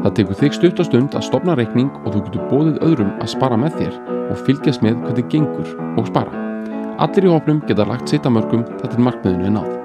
Það tekur þig stutt og stund að stopna reikning og þú getur bóðið öðrum að spara með þér og fylgjast með hvernig gengur og spara. Allir í hópnum geta lagt sitt að mörgum þetta er markmiðinu er náð.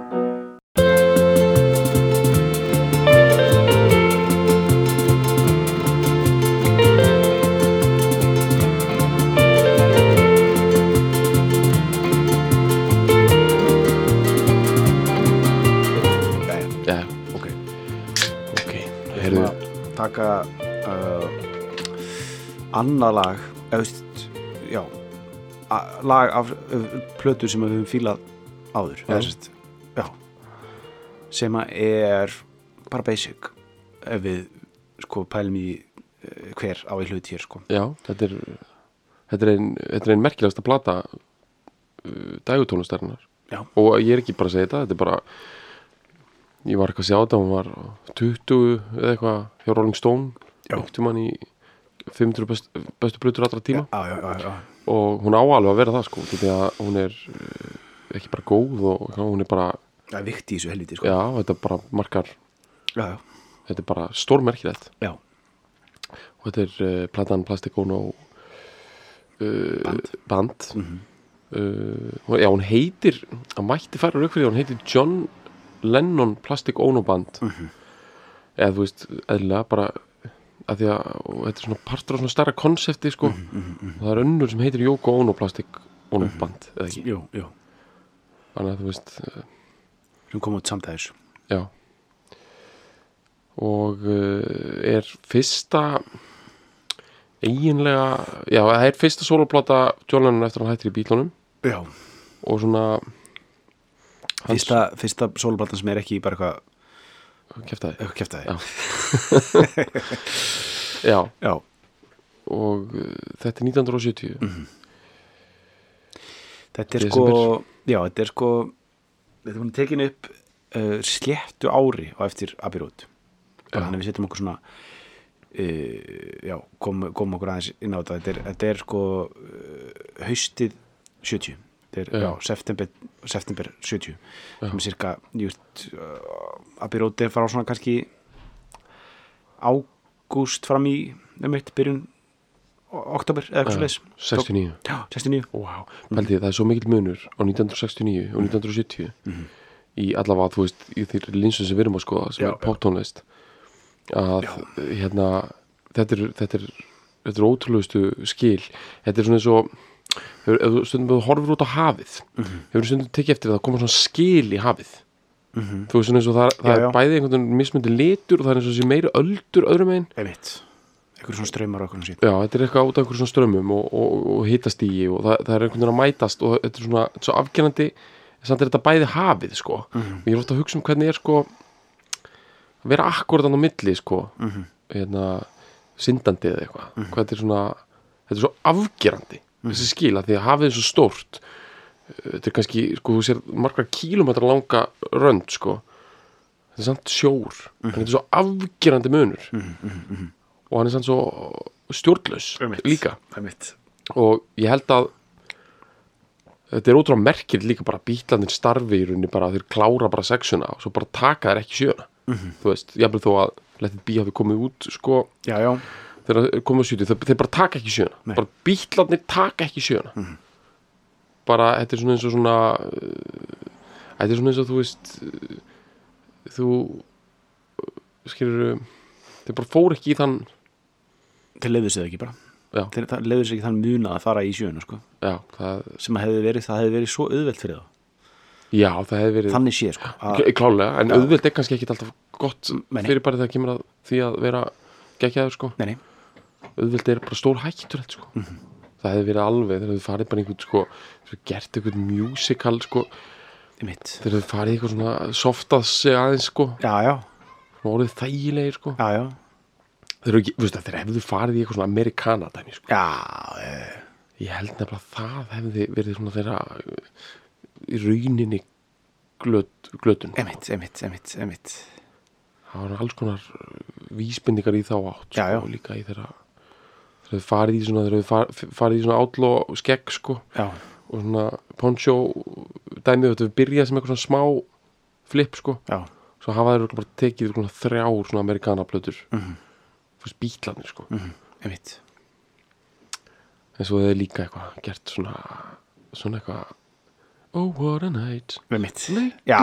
Annað lag, eða veist, já, lag af plötu sem við höfum fílað áður. Já. sagt, Já. Sem að er bara basic ef við sko pælum í uh, hver á í hlut hér sko. já, þetta er þetta er ein, þetta er ein merkilegasta plata uh, dægutónlistarinnar Já. og ég er ekki bara að segja þetta þetta er bara ég var eitthvað að sjá þetta, hún var 20 eða eitthvað hjá Rolling Stone einhvern mann í 500 best, bestu blutur allra tíma Já, já, já, já. og hún á alveg að vera það sko því að hún er uh, ekki bara góð og hún er bara, Það er vikt í þessu helviti sko. já, þetta bara já. þetta er bara stórmerkilegt og þetta er uh, platan Plastic Ono uh, Band. band. Mhm. Uh, já, hún heitir að mætti færa rauk fyrir því, hún heitir John Lennon Plastic Ono Band Mhm. eða þú veist, eðlilega bara að því að þetta er svona partur af svona stærra konsepti sko, Mhm, og það er önnur sem heitir Yoko Ono Plastic Ono Band eða ekki, Jú, jú. þannig að þú veist Sem kom út samtæðis. já og uh, er fyrsta eiginlega já, það er fyrsta soloplata John eftir hann hættir í bílunum Já. og svona hans Fyrsta, fyrsta sólblatan sem er ekki bara eitthvað eitthvað kæftæði. Já. já, og uh, þetta er 1970 Mhm. Þetta er Desember. sko, já, þetta er sko, þetta er búin að tekin upp uh, sléttu ári á eftir. Já. Þannig að við setjum okkur svona, uh, já, komum kom okkur aðeins inn á þetta. Þetta er, þetta er sko uh, haustið 70. Er, Já. já, september, september 70. Já. Sem er cirka, just, uh, Abbey Road er frá svona kannski ágúst fram í, um eitt, byrjun oktober eða eitthvað svo 69 Já, 69. wow. Pældi, það er svo mikill munur á 1969 og 1970 í allavega, þú veist, í því linsu sem við erum að skoða sem Já, er poptónlist að hérna þetta er, þetta er, þetta er ótrúlegustu skil þetta er svona eins og hefur, stundum þú horfir út á hafið hefur stundum tekið eftir að það koma svona skil í hafið? Þú veist svona eins og það, það Já, er já. bæði einhvern veginn mismundi litur og það er eins og þessi meiri öldur öðrum Einmitt. Einhverjum svona ströymar og okkur. Já, þetta er eitthvað út af einhverjum svona strömmum og, og, og hitastígi og það, það er einhvern veginn að mætast og þetta er svona svo afgjörandi samt er þetta bæði hafið sko. Og ég er ofta að hugsa um hvernig er sko að vera akkurat á milli sko. Hérna syndandi eða eitthvað. Hvað þetta er svona þetta er svo afgerandi þessi skila því að hafið svo stórt þetta er kannski sko þú sér margra kílómetra langa rönd sko. Þetta er samt sjór en þetta er svo afgerandi munur. Og hann er samt svo stjórnlaus líka. og ég held að þetta er ótrúlega merkir líka bara bítlandir starfi í rauninni bara að þeir klára bara sexuna og svo bara taka þeir ekki sjöna þú veist, jafnvel þó að Let it be hafi komið út sko. Já, já. Þegar þeir komið á 70, þeir, bara taka ekki sjöna Nei. bara bítlarnir taka ekki sjöna bara, þetta er svona eins og svona uh, þetta er svona eins og þú veist uh, þú skilur þeir bara fór ekki í þann Þeir leiðu sig það ekki bara. já, Þeir það leiðu sig ekki þann muna að fara í sjöuna, sko. já, það, Sem hefði verið, það hefði verið svo auðvelt fyrir það. já, það hefði verið Þannig sé, sko. Klálega, en Já. auðveld er kannski ekki alltaf gott nei. fyrir bara þegar kemur að því að vera geggjaður sko, nei, nei. Auðveld er bara stór hættulegt sko. Mhm. það hefði verið alveg, þegar þau farið bara einhvern sko, gert einhvern musical sko, þeir hefði farið eitthvað svona softað sig aðeins sko, Já, já. orðið þægilegir sko. Já, já. þeir, hefðu farið í eitthvað svona amerikana dæmi sko, Já, ég held nefnilega að það hefði verið svona þeirra uh, í rauninni glöt, glötun. Emitt, emitt, emitt, emitt það var alls konar vísbendingar í þá átt sko, líka í þeirra þegar þau farið í svona þau far- farið í svona átló skegg sko. Já, og svona poncho dæmið þetta við byrjað sem eitthvað svona smá flip sko. Já, svo hafa þeir bara tekið svona þrjár svona amerikana plötur Mhm. fyrst bítlarnir sko. Mhm, emitt en svo þeir líka eitthvað gert svona svona eitthvað oh what a night. Já,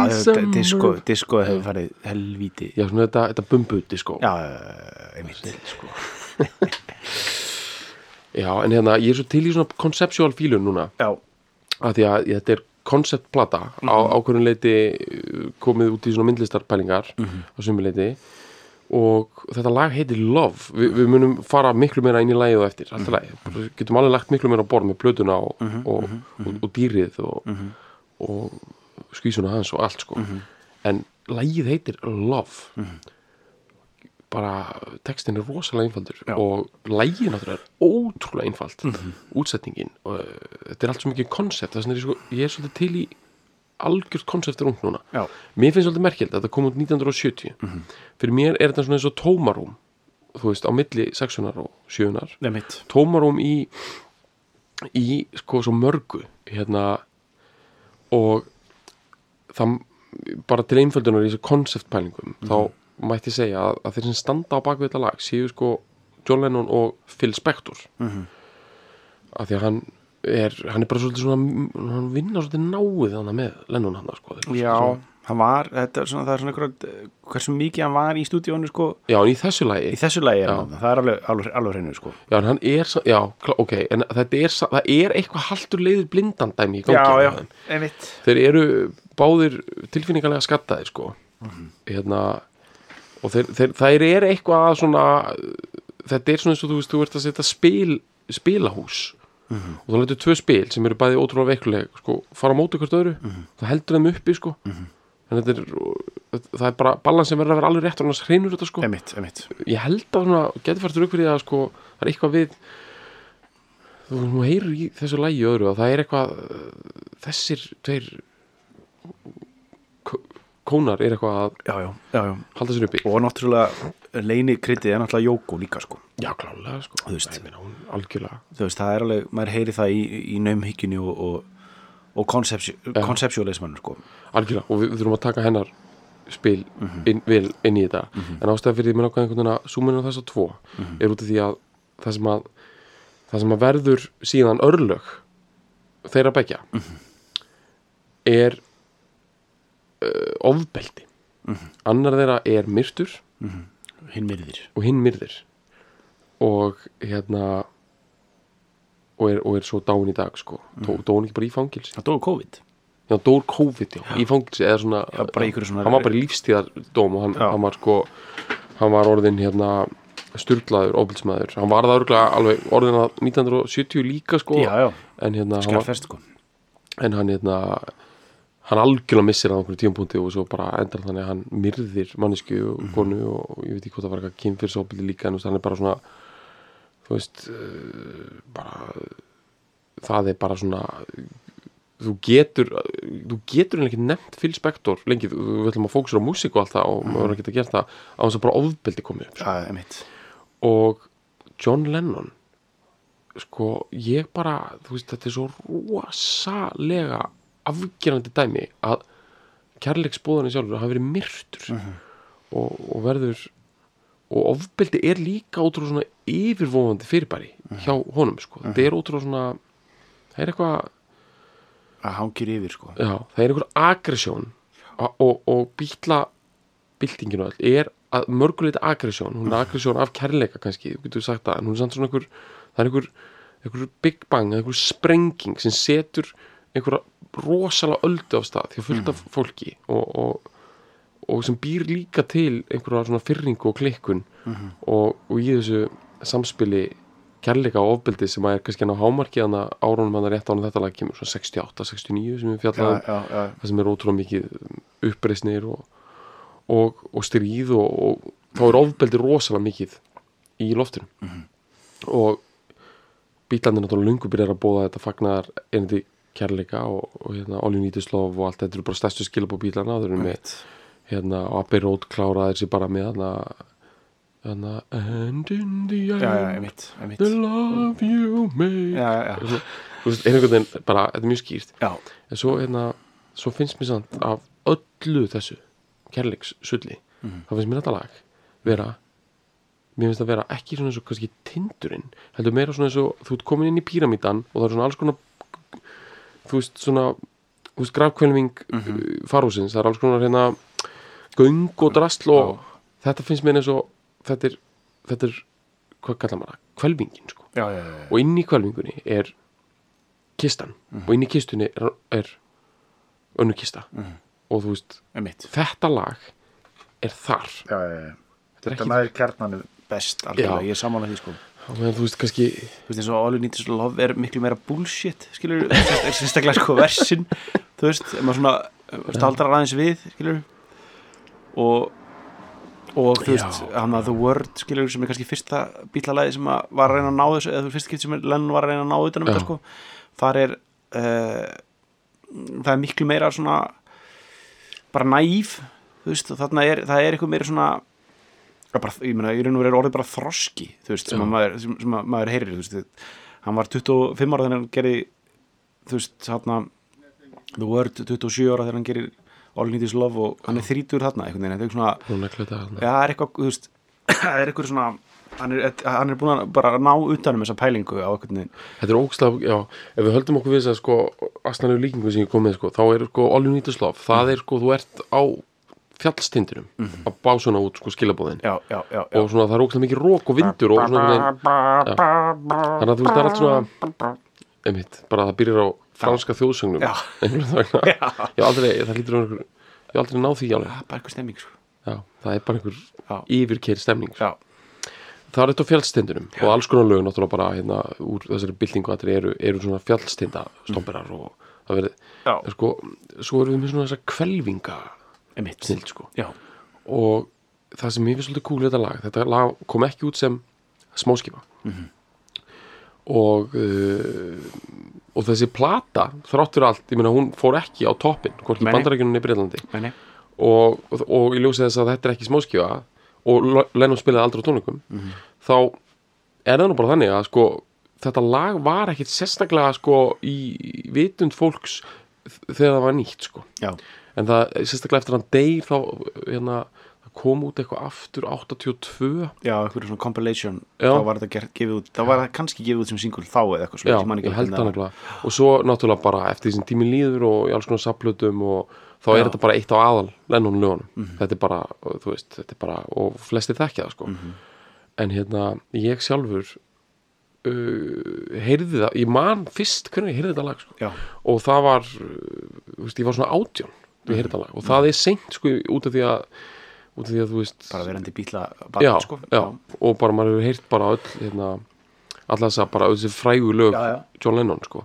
disko, disko hefur farið helvíti. Já svona þetta, þetta bumbuti sko já, emitt sko. já en hérna ég er svo til í svona conceptual fílun núna. Já, að því að þetta er konceptplata á ákveðin leiti uh, komið út í svona myndlistarpælingar á sumi leiti og þetta lag heitir Love. Vi, við munum fara miklu meira inn í lagið og eftir. Alltaf lagi, Bara getum alveg lagt miklu meira borð með plötuna og, og, og, og dýrið og, og skvísuna hans og allt sko. En lagið heitir Love bara textin er rosalega einfaldur Já. og lagið náttúrulega er ótrúlega einfalt útsetningin og uh, þetta er allt svo mikið konsept þess vegna er ég, sko, er svolítið til í algjört konseptur ung núna. Já, mér finnst svolítið merkild að þetta kom út 1970 fyrir mér er þetta svona eins og tómarúm þú veist, á milli sexunar og sjöunar. Emitt tómarúm í í sko svo mörgu hérna og það bara til einföldunar í þessu konceptpælingum þá mætti segja að, að þeir sem standa á baku þetta lag séu sko John Lennon og Phil Spector. Mhm. af því að hann er, hann er bara svolítið svona hann vinnar svolítið náið þannig með Lennon hann sko Þeir eru já, svona, hann var þetta er svona, það er svona einhverjum hversu mikið hann var í stúdíónu sko. Já, í þessu lagi. Í þessu lagi hann, það er alveg, alveg, alveg hreinu sko. Já, en hann er, já, ok, en þetta er, það er eitthvað haltur leiður blindan dæmi í gangi já, já, þeim. emitt Þeir eru báðir tilfinningarlega skattaðir, sko. Hérna, og þeir, þeir, það er eitthvað að svona, þetta er svona eins og þú veist, þú ert að setja spil, spilahús. Og þú letur tvö spil sem eru bæði ótrúlega veikuleg, sko, fara á móti hvert öðru, það heldur þeim uppi, sko. En þetta er, það er bara balans sem verður að vera alveg rétt og annars hreinur þetta, sko. Emitt, emitt ég held að svona, getur fært rauk fyrir að sko, það er eitthvað við þú heyrir í þessu lægi öðru að það er eitthvað þessir tveir kónar er eitthvað að já, já, halda sér uppi. Og náttúrulega leini kryttið er náttúrulega Jóko líka sko. Já klálega sko. Þú veist. Ég meina, þú veist, það er alveg, maður heyri það í, í naumhyggjunni og, og, og konsepsjólismann sko. Algjörlega og við, þurfum að taka hennar spil inn, vel inn í þetta. En ástæða fyrir mér ákveða einhvern veginn að súminu á þess að tvo er út af því að það sem að það sem að verður síðan örlög þeirra begja er uh, ofbeldi. Annar þeirra er myrtur hinn myrðir. og hinn myrðir. Og hérna og er, og er svo dáin í dag sko. Dó, dó hún ekki bara í fangilsi það dói COVID. Já, dór COVID já, í fangilsi eða svona, Já, svona- hann var bara í lífstíðardóm og hann, Já. hann var sko hann var orðin hérna sturglaður, ofbilsmaður, hann var það örgulega alveg orðin að 1970 líka sko. Já, já, en hérna hann, var, skarfest sko. en hann hérna hann algjörlega missir að einhverju tímpúnti og svo bara endar þannig að hann myrðir mannesku og Mhm. konu og, ég veit ekki hvort það var eitthvað kynfyrsofbildi líka en hann er bara svona þú veist uh, bara það er bara svona þú getur þú getur ekki nefnt Phil Spector lengi, þú við ætlum að fókusur á músík og allt það og maður er ekki að gera það á þess að bara ofbeldi komið upp já, emitt og John Lennon sko ég bara þú veist þetta er svo rosalega afgerandi dæmi að kærleiksbóðanir sjálfur hafa verið myrtur og, og verður og ofbeldi er líka ótrúlega svona yfirvofandi fyrirbæri hjá honum sko, þetta er ótrúlega svona það er eitthvað að hangir yfir sko. Já, það er einhver agressjón og, og, og bíla byltingin og all er að mörguleita agressjón, hún er agressjón af kærleika kannski, þú getur sagt það, en hún er samt svona einhver það er einhver, einhver big bang einhver sprenging sem setur einhverja rosalega öldu af stað því að fullt af fólki og, og, og sem býr líka til einhverja svona fyrringu og klikkun og, og í þessu samspili kærleika og ofbeldi sem að er kannski hann á hámarki þannig að árunum hann er rétt án þetta lag kemur svona 68, 69 sem við fjallaðum já, já, það sem er ótrúlega mikið uppreisnir og, og, og stríð og, og þá er ofbeldi rosalega mikið í loftinu. Og bílarnir náttúrulega lungu byrjar að bóða þetta fagnar einandi kærleika og, og hérna All You Need Is Love og allt þetta eru bara stærstu skilabó bílarna þau eru með hérna Abbey Road kláraði sér bara með hérna hérna And in the já, já, end einmitt, einmitt. the love you make. Þú veist, einhvern veginn bara, þetta er mjög skýrt. Já, en svo hérna, svo finnst mér samt af öllu þessu kærleikssulli, Mhm. þá finnst mér þetta lag vera mér finnst það vera ekki svona eins og kannski tindurinn heldur meira svona eins og þú ert komin inn í píramítan og það er svona alls konar þú veist svona þú veist grafkvelving mm Mhm. farhúsins, það er alls konar hérna göng og drastl og þetta finnst mér eins og þetta er, þetta er hvað kallar maður það, kvelvingin sko já, já, já, og inn í kvelvingunni er kistan Mhm. og inn í kistunni er, er önnur kista Mhm. og þú veist, þetta lag er þar já, já, já. þetta er þetta ekki, næður kjarnanum best Já. ég er saman að því sko meðan þú veist kannski þú veist eins og All You Need Is Love er miklu meira bullshit skilur, sérstaklega sko versin þú veist, ef maður svona staldrar aðeins við, skilur og og þú veist, hann að The Word skilur sem er kannski fyrsta bílalagi sem var að reyna að ná þessu, eða þú fyrst skipt sem Lennon var að reyna að ná utanum þetta sko. Þar er uh, það er miklu meira svona bara næf þú veist, og þarna er, það er eitthvað meira svona bara, ég meina, í raun og veru er orðið bara þroski þú veist, sem, maður, sem, sem að maður heyrir þú veist, hann var 25 ára þegar hann gerði þú veist, þarna The Word 27 ára þegar hann gerir All Need Is Love og hann er þrítur þarna einhvern veginn, þetta er svona, þarna. já, það er eitthvað þú veist, það er eitthvað svona hann er, hann er búin að bara ná utanum þessa pælingu á einhvern veginn. Þetta er ógslag, já, ef við höldum okkur við þess að sko, astanlega líkingu sem ég kom með sko, þá er sko All Need Is Love, það er sko þú ert á fjallstindinum að bá svona út sko skilabóðin já, já, já, og svona það er ógslag mikið rók og vindur og svona þannig að þú veist það er allt svona einmitt, bara það byrjar á franska þjóðsögnum. Ég aldrei, það lítur um einhver ég aldrei náð því alveg. Bara eitthvað stemming sko. já, það er bara einhver Já. yfirkeir stemning já, það er þetta á fjallstindunum og alls konar lög náttúrulega bara hérna úr þessari byltingu allir eru, eru svona fjallstinda stomperar og það verið já, sko, svo erum við með svona þessa kvelvinga snill sko. Já, og það sem ég finnst svolítið kúl við þetta lag þetta lag kom ekki út sem smáskifa Mhm. og uh, og þessi plata þráttur allt, ég meina hún fór ekki á toppin hvorki bandarækjunum í Breitlandi og, og, og ég ljósi þess að þetta er ekki smáskifa og Lennon spilaði aldrei á tónleikum þá er það nú bara þannig að sko þetta lag var ekkit sérstaklega sko í vitund fólks þegar það var nýtt sko. Já, en það sérstaklega eftir hann deyr þá hérna, kom út eitthvað aftur 82 já, eitthvað svona compilation Já. þá var þetta gefið út, þá var það kannski gefið út sem single þá eða eitthvað já, man ekki ég held það nefnilega og svo náttúrulega bara eftir því sem tíminn líður og í alls konar saplutum og þá Já. er þetta bara eitt á aðal Lennon lögunum Mhm. þetta er bara, þú veist, þetta er bara og flestir þekkja það sko Mhm. en hérna, ég sjálfur uh, heyrði það ég man fyrst hvernig ég heyrði þetta lag sko. já, og það var uh, þú veist, ég var svona átjón þetta lag og það er seint sko út af því að út af því að þú veist bara verandi bíla já, sko. já, og bara maður hefur heyrt bara öll hérna, alla þess að bara öll þessi frægu lög Já. John Lennon sko.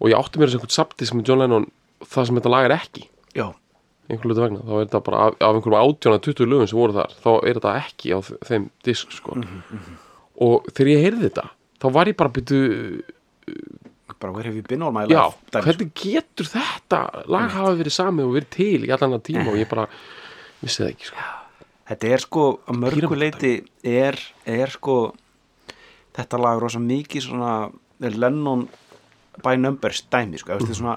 Og ég átti mér þessi einhvern saptis með John Lennon það sem þetta lag er ekki. Einhvern hlutu vegna, þá er þetta bara af, af einhverjum átjón að 20 lögum sem voru þar þá er þetta ekki á þe- þeim disk sko. Mhm, og þegar ég heyrði þetta þá var ég bara byrju bara where have you been all my já, life dæmi, sko. hvernig getur þetta lag hafa verið samið og verið til í allan að tíma og ég bara vissi það ekki sko þetta er sko að mörgu Píramídadæmi. leiti er, er sko þetta lag rosa mikið svona Lennon by numbers dæmi sko, mm. svona,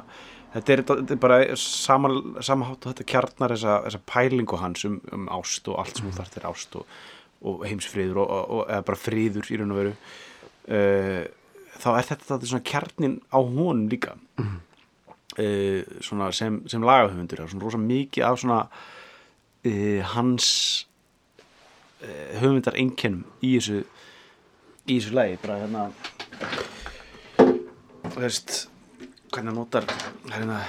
þetta, er, þetta er bara sama, sama hátt og þetta kjarnar þessa, þessa pælingu hans um, um ást og allt sem hún þarf til ást og, og heimsfriður og, og, og eða bara friður í raun og veru uh, þá er þetta, svona kjarnin á honum líka. Mm. svona sem, sem lagahöfundur svona rosa mikið af svona uh, hans uh, höfundar einkennum í þessu í þessu lagi. Bara hérna þú veist hvernig notar hérna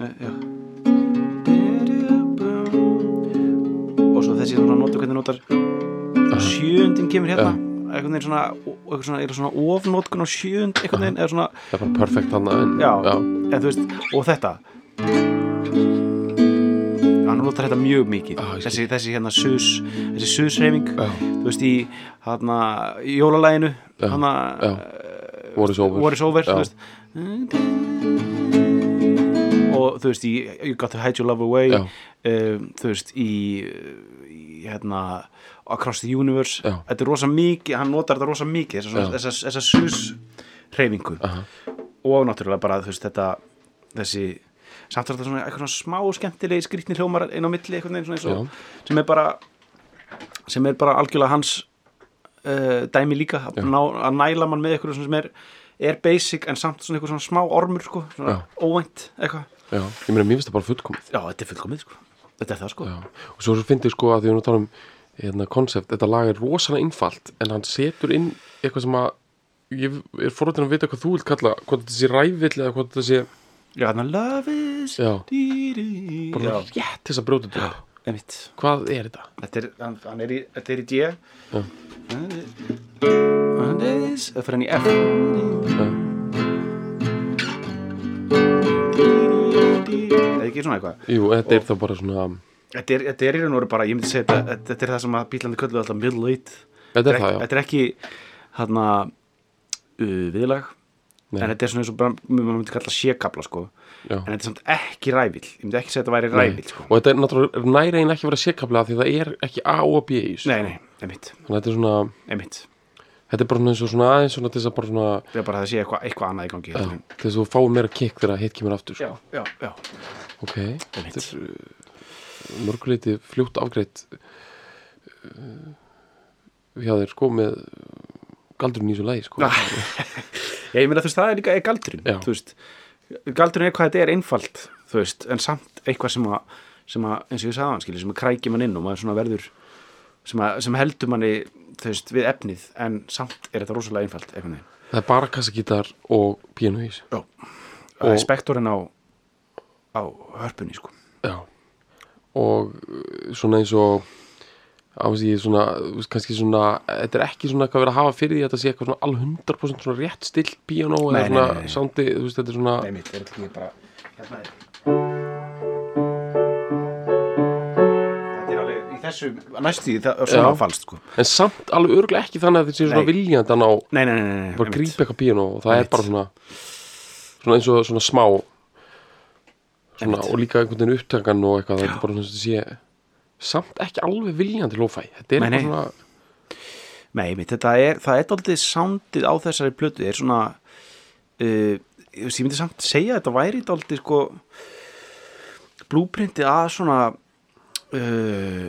Eh, já og þessi svona notar hvernig hann notar sjöundin kemur hérna. Svona, og eitthvað svona, er svona ofnótkun á einhvern veginn, eða svona það er bara perfekt hann veist, og þetta. Hann hann notar þetta mjög mikið. Ah, þessi, þessi hérna sus þessi susreifing þú veist í hérna jólalæginu hérna já. War is over. War is over þú veist og þú veist í You Got to Hide Your Love Away um, þú veist í, í hérna Across the Universe. Já. þetta er rosa mikið, hann notar þetta rosa mikið þessa, þessa sus hreyfingu Aha. og náttúrulega bara þú veist þetta þessi samt er þetta svona eitthvað smá skemmtilegi skrýtni hljómar inn á milli eitthvað neginn svona eins og sem er bara sem er bara algjörlega hans uh, dæmi líka að, ná, að næla mann með eitthvað sem er, er basic en samt svona eitthvað svona smá ormur sko, svona óvænt eitthvað Já, ég meina, mér finnst það bara fullkomið. Já, þetta er fullkomið sko. Þetta er það sko. Já, og svo finnst ég sko að því við nú tala um hérna, koncept, þetta lag er rosalega einfalt en hann setur inn eitthvað sem að ég er forrættin að vita hvað þú vilt kalla hvort þetta sé ræfill eða hvort þetta sé já, þannig að love is Já. dí, bara já, rétt til þess að brjóta þetta upp. einmitt. Hvað er þetta? þetta er, hann, hann er í, þetta er í D. Já. hann er það fyrir hann í F. Já, eða ekki svona eitthvað. Jú, þetta er þá bara svona þetta er, þetta er í raun og veru bara, ég myndi segja þetta, þetta er það sem að bílandi kölluðu alltaf middle eight þetta er það, já, þetta er ekki hérna uh, viðlag. En þetta er svona eins og bara, maður myndi kalla sékabla sko. já. en þetta er samt ekki rævill ég myndi ekki segja þetta væri rævill sko. og þetta er náttúrulega næra einn ekki vera sékabla því það er ekki A og B í þessu nei, nei, einmitt, þannig að þetta er svona einmitt þetta er bara eins og svona aðeins svona til þess að bara svona það er bara að það sé eitthvað, eitthvað annað í gangi já, til þess að þú fáið meira kikk þegar hitt kemur aftur sko. já, já, ok, þetta er uh, mörguleiti fljótt afgreitt uh, hjá þér sko með galdurinn í þessu lagi sko. Ég meina þú veist, það er líka veist, galdurinn er hvað þetta er einfalt veist, en samt eitthvað sem að, sem að eins og ég sagði hann, sem að krækja mann inn og maður svona verður sem, að, sem heldur manni, veist, við efnið en samt er þetta rosalega einfalt veginn. það er bara kassagítar og piano í þessu Já, það er spektorinn á á hörpunni, sko já og uh, svona eins og á þess að ég svona, þú veist, kannski svona þetta er ekki svona eitthvað að vera að hafa fyrir því að þetta sé eitthvað svona alveg 100% svona rétt still piano eða svona nei, nei. soundi, þú veist, þetta er svona Nei, mitt, er þetta ekki bara hérna er þessu það er svona Já. falskt, sko en samt alveg örgulega ekki þannig að þetta sé svona Nei. viljandi að ná Nei, nei, nei, nei, nei bara einmitt. grípa eitthvað píano og það Einmitt. er bara svona svona eins og svona smá svona, Einmitt. og líka einhvern veginn upptakan og eitthvað, þetta er bara svona að sé samt ekki alveg viljandi lófæ þetta er Nei, nei. eitthvað svona Nei, mitt, þetta er, það er aldrei soundið á þessari plötu, er svona uh, ég veist, ég myndi samt segja að þetta væri aldrei sko blúprintið að svona uh,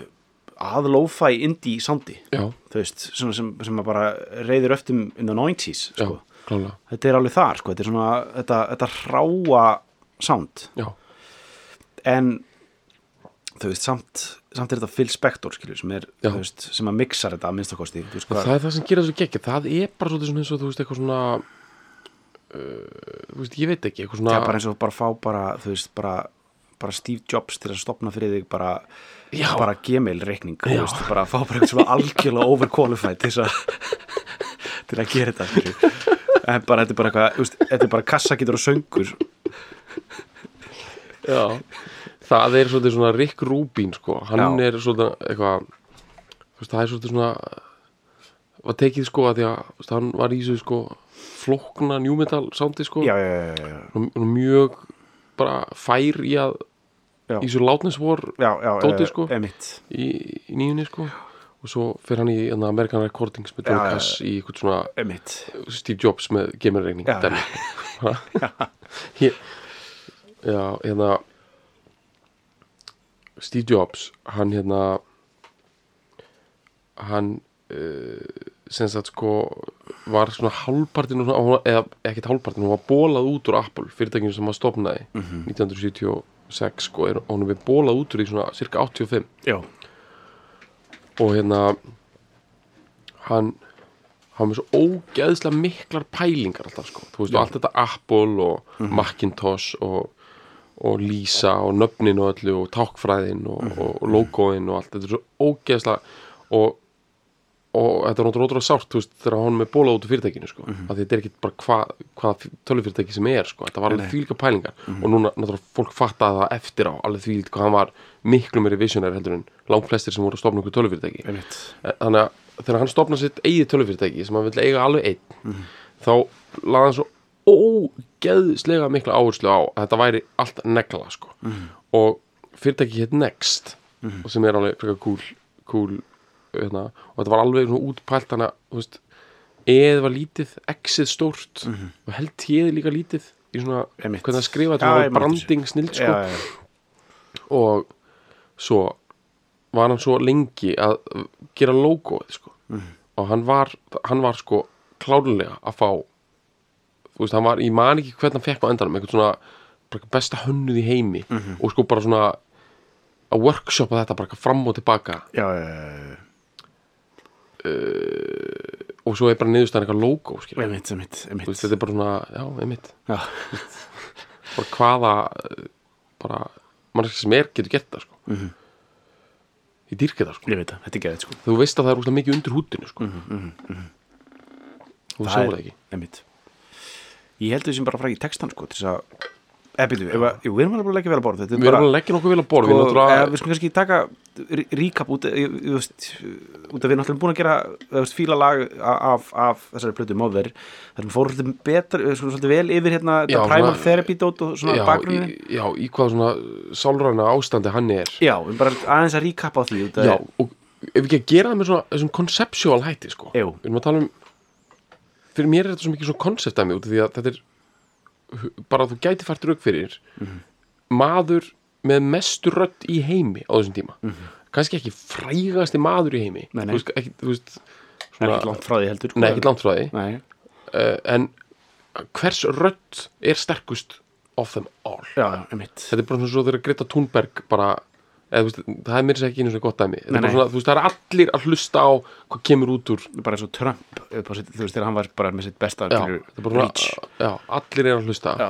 að lo-fi indie soundi, já, þú veist svona sem, sem að bara reyður öftum in the 90s, já, sko. klálega. Þetta er alveg þar, sko, þetta er svona þetta, þetta ráa sound. Já, en þú veist, samt, samt er þetta Phil Spector, skilur, sem er, Já. þú veist, sem að mixa þetta að minnstakosti, það er það sem gerir þessu geggja það er bara svona eins og þú veist eitthvað svona uh, þú veist, ég veit ekki eitthvað það svona er bara eins og bara fá bara, þú veist, bara bara Steve Jobs til að stopna fyrir þig bara, bara Gmail reikning þú Já. veist, bara fá bara eitthvað svona algjörlega overqualified til að til að gera þetta en bara, þetta er bara eitthvað, þú veist, þetta er bara kassakítur og söngur. Já, það er svolítið svona Rick Rubin sko, hann Já. er svolítið eitthvað það er svolítið svona var tekið sko að því að hann var í þessu sko flókna new metal soundi sko. Já, já, já, mjög bara fær í að Já. í svo já Tóti, eh, sko. emitt. í, í nýjunni sko og svo fer hann í hérna, American Recordings með já, Cass í eitthvað svona emitt. Steve Jobs með gemerreikning Já. Já, hérna Steve Jobs hann hérna hann uh, sem sagt sko var svona hálfpartin og svona, eða ekkert hálfpartin, hún var bólað út úr Apple fyrirtækinu sem hann stopnaði Mhm. 1976 sko, er, hún er við bólað út úr í svona cirka 85 já, og hérna hann var með svo ógeðslega miklar pælingar alltaf sko, þú veist, og allt þetta Apple og Macintosh og, og Lisa og nöfnin og öllu og tákfræðin og, og logoin og allt, þetta er svo ógeðslega og, og þetta er náttúrulega sárt þú veist, þegar hann með bóla út úr fyrirtækinu sko. mm að þetta er ekki bara hvað hva tölvufyrirtæki sem er sko. þetta var alveg þvílíka pælingar. Og núna náttúrulega fólk fattaði það eftir á alveg þvílíkt hvað hann var miklu meiri visionær heldur en langt flestir sem voru að stofna einhver tölvufyrirtæki. Einmitt. Eh, þannig að þegar hann stopnaði sitt eigið tölvufyrirtæki sem hann vill eiga alveg einn þá laði hann svo ógeðslega mikla áherslu á að þetta væri allt negla sko. og fyrirtæki hétt Next og sem er alveg frekar cool, cool hérna, og þetta var alveg svona útpælt þannig að þú veist, eð var lítið exið stórt og held tíð líka lítið í svona, Einmitt. hvernig að skrifa Já, þetta var branding snild sko. Já, já, og svo var hann svo lengi að gera logoið sko. og hann var, hann var sko klárlega að fá þú veist, hann var, ég man ekki hvernig hann fekk á endanum eitthvað svona besta hönnuð í heimi og sko bara svona að workshopa þetta bara fram og tilbaka. Já, já, já, og svo er bara niðurstæðan eitthvað logo einmitt, Þú einmitt. veist, þetta er bara svona, já, einmitt Já, bara hvaða eh, bara, mannski sem er getur gert það sko. Mhm. ég dýrki það sko. ég veit það, þetta er geðið sko þú veist að það er úrslega mikið undir húttinu sko. þú Það sjáur er- það ekki Einmitt Ég held sem bara frækja textan sko til þess að eða byrju, að- jú, við erum alveg leggja vel að borða þetta við erum að leggja nokkuð vel að borð við sko, við skulum kannski taka rí- recap út, ég, veist, út að við erum náttúrulega búin að gera þú veist, fíla lag af, af þessari plötu móður þar fórum svolítið betur sko, svolítið vel yfir hérna Já, primal therapy dót og svona já, bakgrunni í, já, í hvað svona sálræna ástandi hann er já, við bara aðeins að recap á því já, og ef við ekki að gera það með svona þessum conceptual hætti sko. Jú. við erum að tala um fyrir mér er þetta svo mikið svona konceptæmi út af því að þetta er bara að þú gæti fært rauk fyrir Mhm. maður með mestu rödd í heimi á þessum tíma. Mhm. kannski ekki frægasti maður í heimi. Nei, nei. þú veist, ekki, þú veist er ekki langt frá því heldur sko. nei, ekki langt frá því. Uh, en hvers rödd er sterkust of them all? Já, þetta er bara svona svo þegar Greta Thunberg bara eða, þú veist, það er mér sér ekki einu svona gott svona, þú veist, það er allir að hlusta á hvað kemur út úr bara eins og Trump á þú veist þegar hann var bara með sitt besta já, bara reach. svona, já, allir er að hlusta. Já,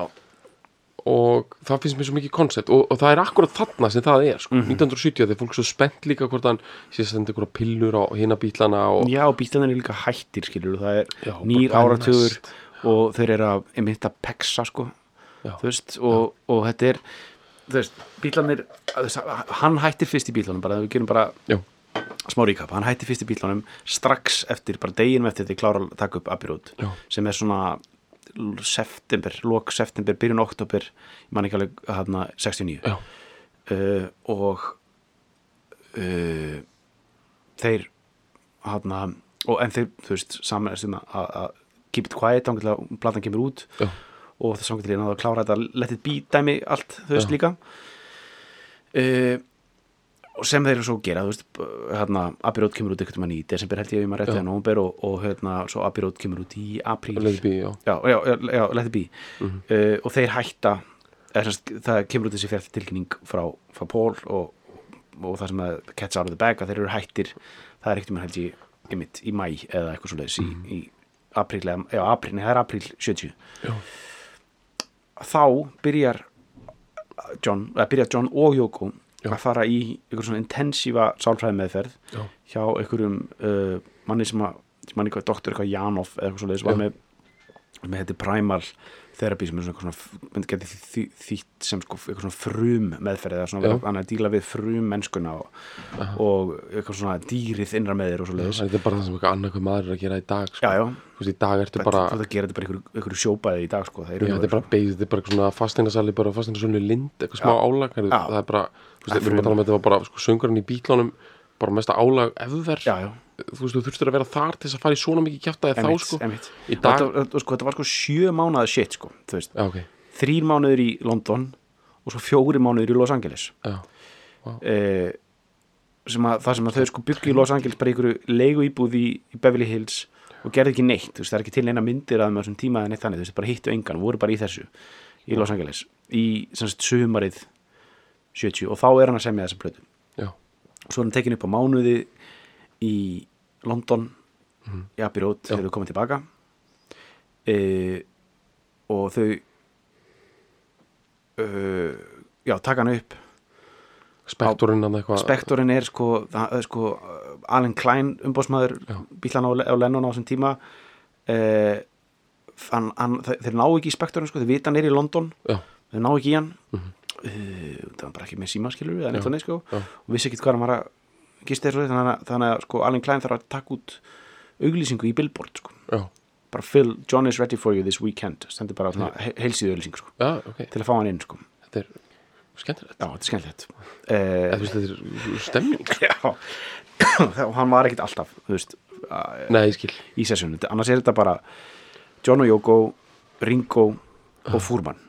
og það finnst mér svo mikið koncept og, og það er akkurat þarna sem það er sko. Mhm. 1970 þegar fólk svo spennt líka hvort hann sé að senda ykkur pillur á hina bílana og já, bílarnir er líka hættir skilur, það er Já, nýr áratugur og þeir eru að einmitt að peksa sko. Þú veist, og, og þetta er þú veist, bílarnir hann hættir fyrst í bílunum bara, við gerum bara já, smá ríkap, hann hætti fyrst í bílunum strax eftir, bara deginum eftir þetta klára að taka upp Abbey Road, sem er svona september, lok september byrjun oktober, ég man ekki alveg hana, 69 já, uh, og uh, þeir hana, og en þeir, þú veist saman um að að keep it quiet þá að platan kemur út já, og það sangur til ég náðu að klára þetta let it be dæmi allt, þú veist Já. líka. Uh, og sem þeir svo gera, þú veist hérna, Road kemur út einhvern veginn í desember held ég ég maður Já. eða nómber og, og hérna, svo Road kemur út í apríl Let it be, já. já, já, já, let it be Mhm. uh, og þeir hætta semst, það kemur út þessi fjart tilkynning frá, frá Paul og, og það sem að catch out of the bag að þeir eru hættir það er ekkert um held ég einmitt, í mæ eða eitthvað svo leiðis í, í apríl, já, apríl, nei, það er apríl 70 Já. þá byrjar John, eða byrjar John og Jóko Já. að fara í einhver svona intensífa sálfræði meðferð Já. hjá einhverjum uh, manni sem að, sem manni eitthvað doktor eitthvað Janov eða eitthvað svo leiðis var með, með þetta primal therapy sem er svona, eitthvað svona þýtt sem sko eitthvað svona frum meðferð eða svona hann að díla við frum mennskuna og, og eitthvað svona dýrið innra með þér og svo leiðis þetta er bara það sem eitthvað annað hvað maður er að gera í dag sko. já, já, Þú veist, í dag ertu bara, bara þú veist að gera þetta bara einhverju, sjópaði í dag sko, það er Já, þetta er bara beigð, þetta er bara svona fasteinasali bara fasteinasali lind, eitthvað smá álag það er bara, Það við erum að tala um að þetta var bara sko, söngurinn í bílunum bara mesta álag efer já, já, þú veist, þú þurftur að vera þar til þess að fara í svona mikið kjæftaði þá, sko. Þetta, sko, þetta var sko sjö mánuða shit sko, þú veist, já, ok, þrýr mánuður í London og svo fjóri mánuður í Los Angeles. Já, eh, sem að, það sem að þau sko byggi í Los Angeles bara einhverju leigu íbúð í, í Beverly Hills og gerði ekki neitt, veist, það er ekki til neina myndir að með þessum tíma eða neitt þannig, þú veist, bara hittu engan voru bara í þessu, í Los Angeles í semst sumarið 70 og þá er hann að semja þessa plötu. Já, svo er hann tekin upp á mánuði í London í Abbey Road þegar þau komið tilbaka. E, og þau e, já, taka hann upp. Spektorinn er sko, það, er sko Alan Klein umbóðsmaður bílan á, á Lennon á þessum tíma. Eh, hann, hann, þe- þeir ná ekki í Spektorinn sko, þeir vita hann er í London. Já, þeir ná ekki í hann. Uh, það var bara ekki með símaskilur eða neitt þannig sko. já. og vissi ekki hvað hann var að gista þessu þannig, að- þannig að sko Alan Klein þarf að taka út auglýsingu í Billboard sko. Já, bara Phil, John is ready for you this weekend stendur bara svona he heilsíðu auglýsingu sko já, ok. til að fá hann inn sko. Þetta er skemmtilegt. Já, þetta er skemmtilegt. Uh, þetta er stemning. Já. Og hann var ekkit alltaf veist, nei, skil. í sessjónu, annars er þetta bara John og Yoko, Ringo og Fúrmann, já,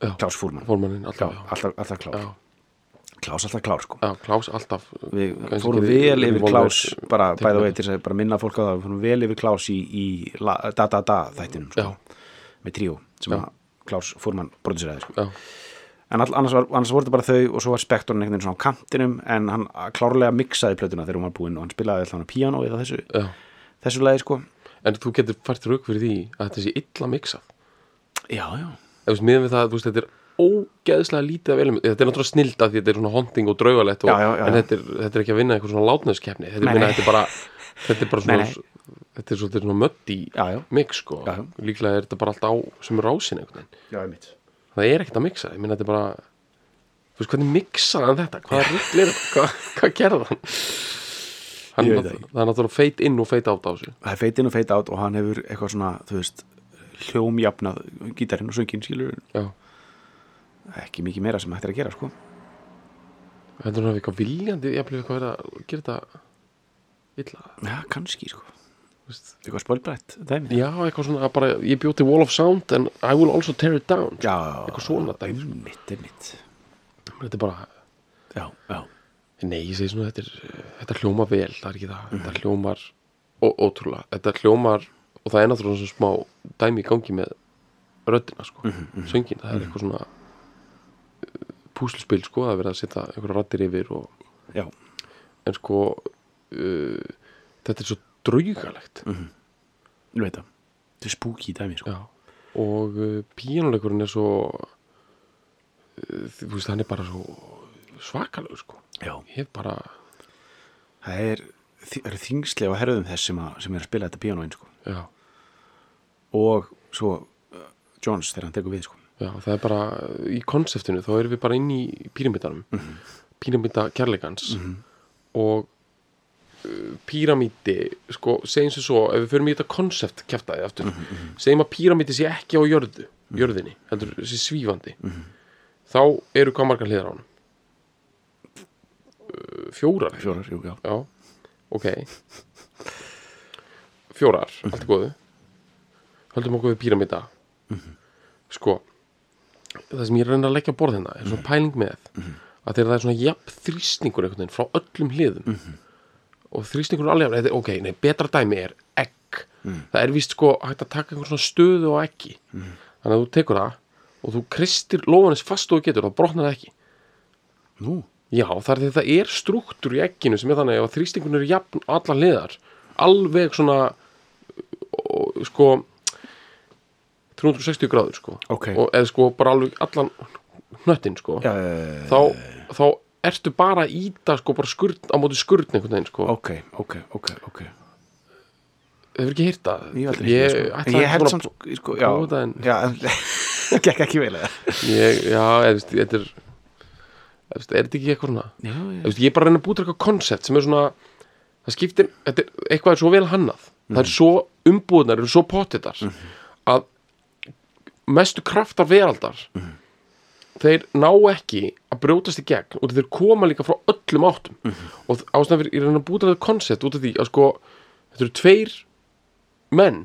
Klaus Fúrmann formannin já, alltaf já, alltaf, alltaf klár. Já, Klaus alltaf klár sko. Já, Klaus alltaf við fórum vel yfir Klaus bara bæða veit til þess að bara minna fólk á það við fórum vel yfir Klaus í, í la, da da da þættinum sko, með tríó sem Klaus Fúrmann produseraði sko. já, en all, annars, var, annars voru þetta bara þau og svo var spektorinn einhvern veginn svona á kantinum en hann klárlega mixaði plötuna þegar hún var búin og hann spilaði alltaf hann piano eða þessu, já. þessu lagi sko. En þú getur fært rauk fyrir því að þetta sé illa mixað? Já, já, veist, miðan við það, þú veist, þetta er ógeðslega lítið af element, þetta er náttúrulega snilda því þetta er svona honting og draugalett og, Já, já, já, en þetta er, þetta er ekki að vinna eitthvað svona látnæðskeppni þetta, þetta er bara þetta er bara svona, Nei, þetta er svona, svona mötti mix sko, líklega er þetta bara allt á sem er rásin einhvern veginn, það er ekkert að mixa ég minna þetta er bara þú veist, hvernig mixaði hann þetta, hvað rugl er þetta hvað, hvað gerði hann? Hann það er náttúrulega feit inn og feit átt á þessu. Það er feit inn og feit át og hann hefur eitthvað svona, þú veist hljómjafnað gítarinn og söngin skilur ekki mikið meira sem hægt er að gera sko. Heldur hann hafi eitthvað viljandi jafnlega eitthvað verið að gera þetta illa, já, kannski sko, þú veist. Eitthvað spölbrætt dæmi. Já, eitthvað svona bara, ég bjóti Wall of Sound and I will also tear it down já, Eitthvað svona dæmi, sko. einmitt, einmitt. Þetta er bara, já, já, nei, ég segi svona þetta, er, þetta hljómar vel, það er ekki það. Þetta hljómar, ó, ótrúlega. Þetta hljómar, og það er náttúrulega svona smá dæmi í gangi með röddina sko, söngin, það er eitthvað svona uh, púslspil sko, það er verið að setja einhverja raddir yfir og, já, en sko uh, þetta er svo draugalegt. Ég veit það. Þetta er spooky dæmi sko. Já, og uh, píanuleikurinn er svo uh, þú veist, hann er bara svo svakalegur sko. Hef bara, það er, eru þingslega á herðum þess sem, að, sem er að spila þetta píanóin sko já, og svo uh, Jones þegar hann tekur við sko. Já það er bara í konseptinu, þá erum við bara inn í píramítanum mm -hmm. píramíta kærleikans og uh, píramíti sko, segjum sem svo, ef við förum í þetta konsept kjaftaði aftur, segjum að píramíti sé ekki á jörðu, jörðinni heldur sé svífandi þá eru hvað margar hliðar á hann fjórar. Fjórar, jú, já, Já, ok Fjórar, allt í góðu. Höldum okkur við píramíta Sko Það sem ég er að reyna að leggja borð hérna er svona pæling með að þegar það er svona jafn þrýstingur einhvern veginn frá öllum hliðum og þrýstingur er alveg ok, nei, betra dæmi er egg. Það er víst sko hægt að taka einhver svona stöðu á eggi. Þannig að þú tekur það og þú kristir lófanis fast og getur, þá brotnar það ekki. Nú, Já, það er því að það er struktúr í egginu sem er þannig að þrýstingun er jafn allar hliðar alveg svona sko 360 gráður sko. Ok. og eða sko bara alveg allan hnöttin sko. Já, já, þá, þá ertu bara að íta sko bara skurn á móti skurn einhvern veginn sko. Ok, ok, ok, ok. Hefur ekki hýrt það? Ég, það, sko. ég held samt sko, já, þetta en- já, gekk ekki vel eða? Ég, já, eða, þetta er eða, veist, er þetta ekki eitthvað svona? Ég er bara að reyna að búta eitthvað koncept sem er svona það skiptir, þetta er, eitthvað er svo vel hannað. Það er svo umbúðnar, eru svo pottitar að mestu kraftar veraldar þeir ná ekki að brjótast í gegn og þeir koma líka frá öllum áttum. Og ástæðan fyrir, ég er að reyna að búta þetta koncept út af því að sko, þetta eru tveir menn.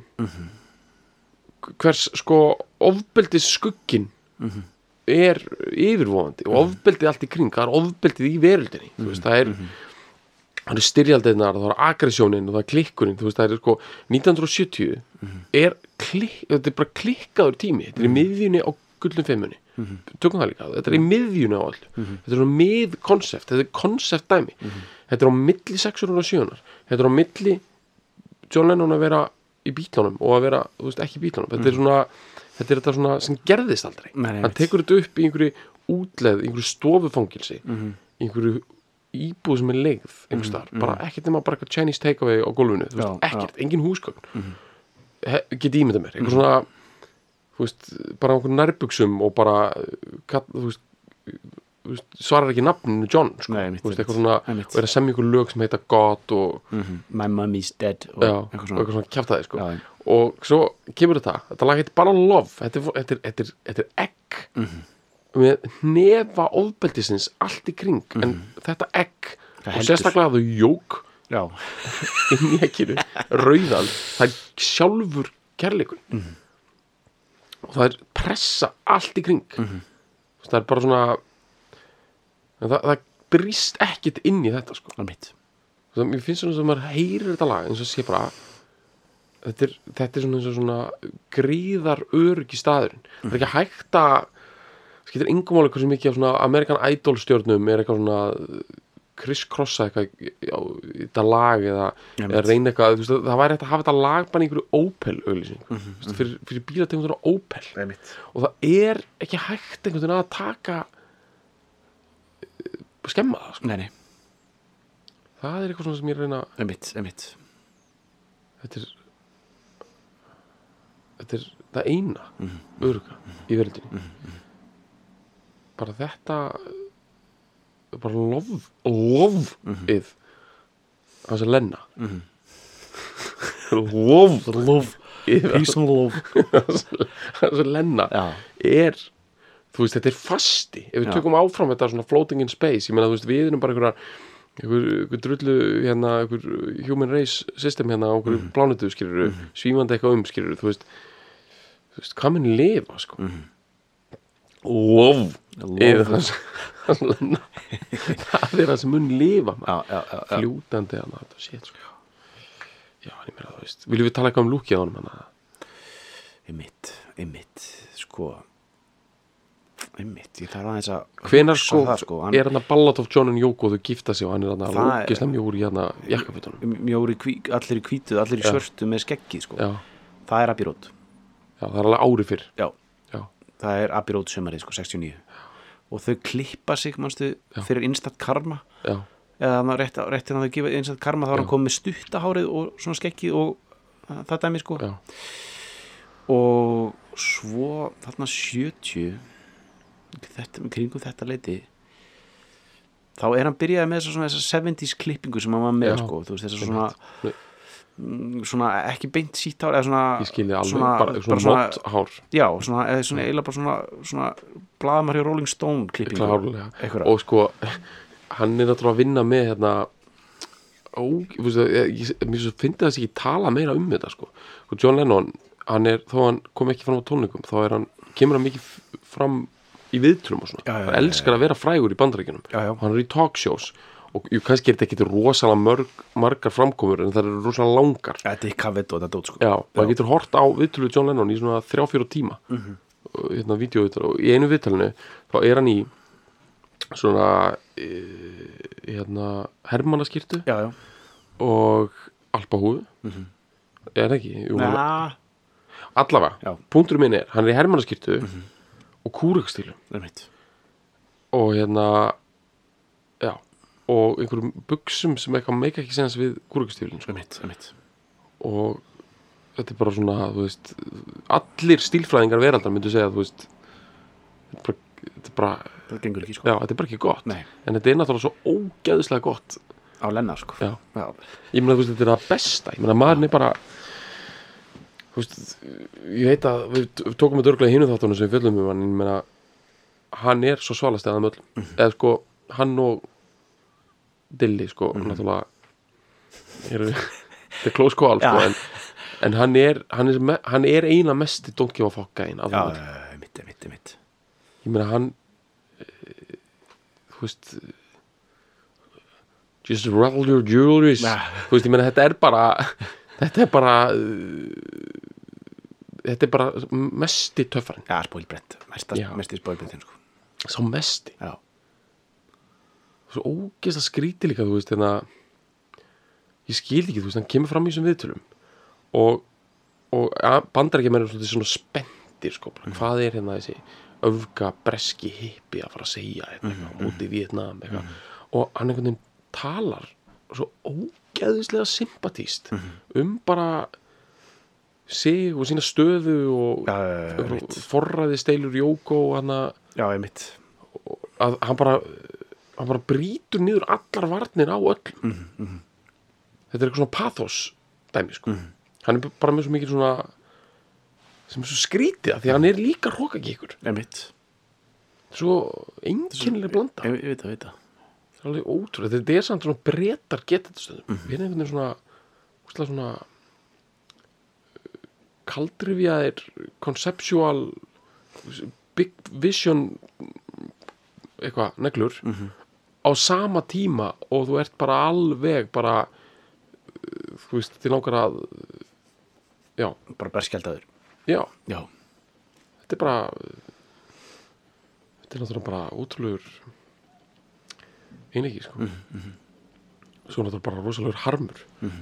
Hvers sko ofbeldis skuggin er yfirvofandi og ofbeldið allt í kring, það er ofbeldið í veröldinni þú veist, það er það eru styrjaldirnar, það er aggressjónin og það er klikkurinn, þú veist, það er sko 1970 er klik, þetta er bara klikkaður tími, þetta er í miðjunni á gullum fimmunni, tökum það líka þetta er í miðjunni á allu, þetta er svona mið konsept, þetta er konsept dæmi þetta er á milli 600 og 700 þetta er á milli John Lennon að vera í bílunum og að vera, þú veist, ekki í bílunum þetta er svona, þetta er þetta svona sem gerðist aldrei. Nei, hann tekur þetta upp í einhverju útleð, einhverju stofufangilsi einhverju íbúð sem er leigð einhvers staðar, bara ekkert nema bara Chinese takeaway á gólfinu, þú veist, Mhm, ekkert, engin húsgögn. Mm get ímynda mér, eitthvað svona þú veist, bara einhverjum nærbuxum og bara þú veist, þú veist, svarar ekki nafninu John, sko, Nei, þú veist, eitthvað svona og er að semja ykkur lög sem heita God og, My mommy's dead og já, eitthvað svona. eitthvað svona kjaftaði, sko. Já, já. og svo kemur þetta, þetta lag heitir bara Love þetta er, þetta er, þetta er, þetta er egg. Mhm. Með nefa ofbeldisins allt í kring en þetta egg og sérstaklega þú jók Já, inn í egginu, rauðan það er sjálfur kærleikun Mhm. og það er pressa allt í kring. Mhm. það er bara svona það, það brýst ekkit inn í þetta sko. það mér finnst svona sem maður heyrir þetta lag eins og sé bara þetta er, þetta er svona svona gríðar öryggi staðurinn. Það er ekki hægt að skiptir yngum álega hversu mikið af svona American Idol stjórnum er eitthvað svona kriss-krossa eitthvað í þetta lag eða, eða reyna eitthvað þú veist, það væri hægt að hafa þetta lag bara í einhverju Opel auðlýsing mm -hmm. fyrir, fyrir bílategunduna Opel. Það er mitt og það er ekki hægt einhvern veginn að taka eh, skemma það sko. Nei, nei, það er eitthvað svona sem ég reyna það er mitt, það er mitt þetta er þetta er það eina örga í verðinni bara þetta bara lof lof ið hans að lenna. Lof. Love, ið peace and love. Hans að lenna Já, er þú veist, þetta er fasti. Ef við Já. tökum áfram þetta svona floating in space ég meina, þú veist, við erum bara einhverjar einhver, drullu, hérna, einhver human race system hérna á einhverju mm. plánutu skilur, mm. svífandi eitthvað um skilur þú veist, hvað mun lifa sko? Mm. Love. það það er það sem mun lifa shit sko. Viljum við tala eitthvað um lúkið á hana? Einmitt, einmitt, sko. Einmitt, ég þarf aðeins að hvenar sko, það, sko. Hann, er hann að Ballad of John and Yoko þau gifta sig og hann er hann að lókislega mjór í hann að jakkafutunum mjóri, allir í hvítu, allir í svörtu með skeggi, sko. Já, Það er Road. Já, það er alveg ári fyrr. Já, já, það er Road sömarið, sko, 69 Og þau klippa sig, manstu, fyrir Instant Karma. Já, eða rétt, rétt en að þau gefa Instant Karma þá er hann komið með stuttahárið og svona skeggi og það dæmi, sko. Já, og svo þarna 70 þetta, kringum þetta leiti þá er hann byrjaði með þessa, svona, þessa 70s klippingu sem hann var með Já. sko, þú veist, þessa svona, Nei. Mm, svona ekki beint sítt hár eða svona, alveg svona, bara, svona, svona, mott hár. Já, svona, eða svona eiginlega bara svona, svona hjá Rolling Stone klippingu. Og sko, hann er náttúrulega að vinna með hérna ó, ég, fyndi þess ekki tala meira um þetta sko, og John Lennon hann er, þó hann kom ekki fram á tónleikum þá er hann, kemur hann mikið fram í viðtrum og svona, Já, já, hann já, elskar að vera frægur í bandarækjunum Já, já. hann er í talkshows. og jú, kannski er þetta ekki rosalega mörg, margar framkomur en það eru rosalega langar. Þetta er kavett og þetta dót sko. Já, maður getur hort á viðtölu John Lennon í svona þrjá fjóra tíma. Mm. -hmm. hérna vídeoviðtölu og í einu viðtölinu þá er hann í svona e, hérna hermannaskýrtu já, já, og alpahúðu er það ekki? Jú, allavega, Já. Punkturinn minn er hann er í hermannaskýrtu og kúrekstílu það er mitt og hérna já, og einhverjum buksum sem eitthvað meika ekki senast við er mitt og þetta er bara svona veist, allir stílfræðingar veraldar myndu segja veist þetta er bara, þetta er bara það gengur ekki sko. Já, þetta er bara ekki gott. Nei. en þetta er náttúrulega svo ógeðslega gott. Á lennar sko. Já. já. ég meina veist, þetta er það besta. Ég meina maðurinn er bara veist, ég veit að við tókum þetta örglega hinu þáttunum sem við fjöllum um hann. Ég meina, hann er svo svalast eða möllum Mhm. eða sko, hann og Dilli, sko, náttúrulega eru þetta er close call, sko, en, en hann er hann er, me, hann er eina mesti don't give a fuck gæinn af já, þeim öllum. það er mitt, mitt, mitt ég meina hann eh, þú veist just roll your jewelries. Ja. þú veist, ég meina þetta er bara þetta er bara uh, þetta er bara mesti töffarinn, já, spóilbrett, mesta, Já. mesti spóilbrettin sko. Sá mesti. Já, svo ógeðst að skríti líka, þú veist hérna, ég skil ekki, þú veist hann kemur fram í þessum viðtölum og, og ja, bandar ekki meira svona, spenntir sko, bara, hvað er hérna þessi öfga breski hippi að fara að segja þetta eitthvað út í Vietnam eitthvað. Og hann einhvern veginn talar svo ógeðislega sympatíst um bara sig og sína stöðu og einmitt. forræði steilur Jóko og hann að hann bara hann bara brýtur niður allar varnir á öllum Mhm, þetta er eitthvað svona pathos dæmi sko. Hann er bara með svo mikið svona sem er svo skrítið af því að hann er líka rókagíkur Einmitt. Svo einkennileg blanda. Ég, ég veit það, veit það. Það er alveg ótrúlega, þetta er samt svona breytar geta þetta stöðum við erum einhvern veginn svona úslega svona kaldrifjaðir conceptual big vision eitthvað, neglur á sama tíma og þú ert bara alveg bara uh, þú veist, til langar að já, Bara berskjaldaður. Já, Já, þetta er bara þetta er náttúrulega bara ótrúlegur einleiki sko. Svo náttúrulega bara rosalegur harmur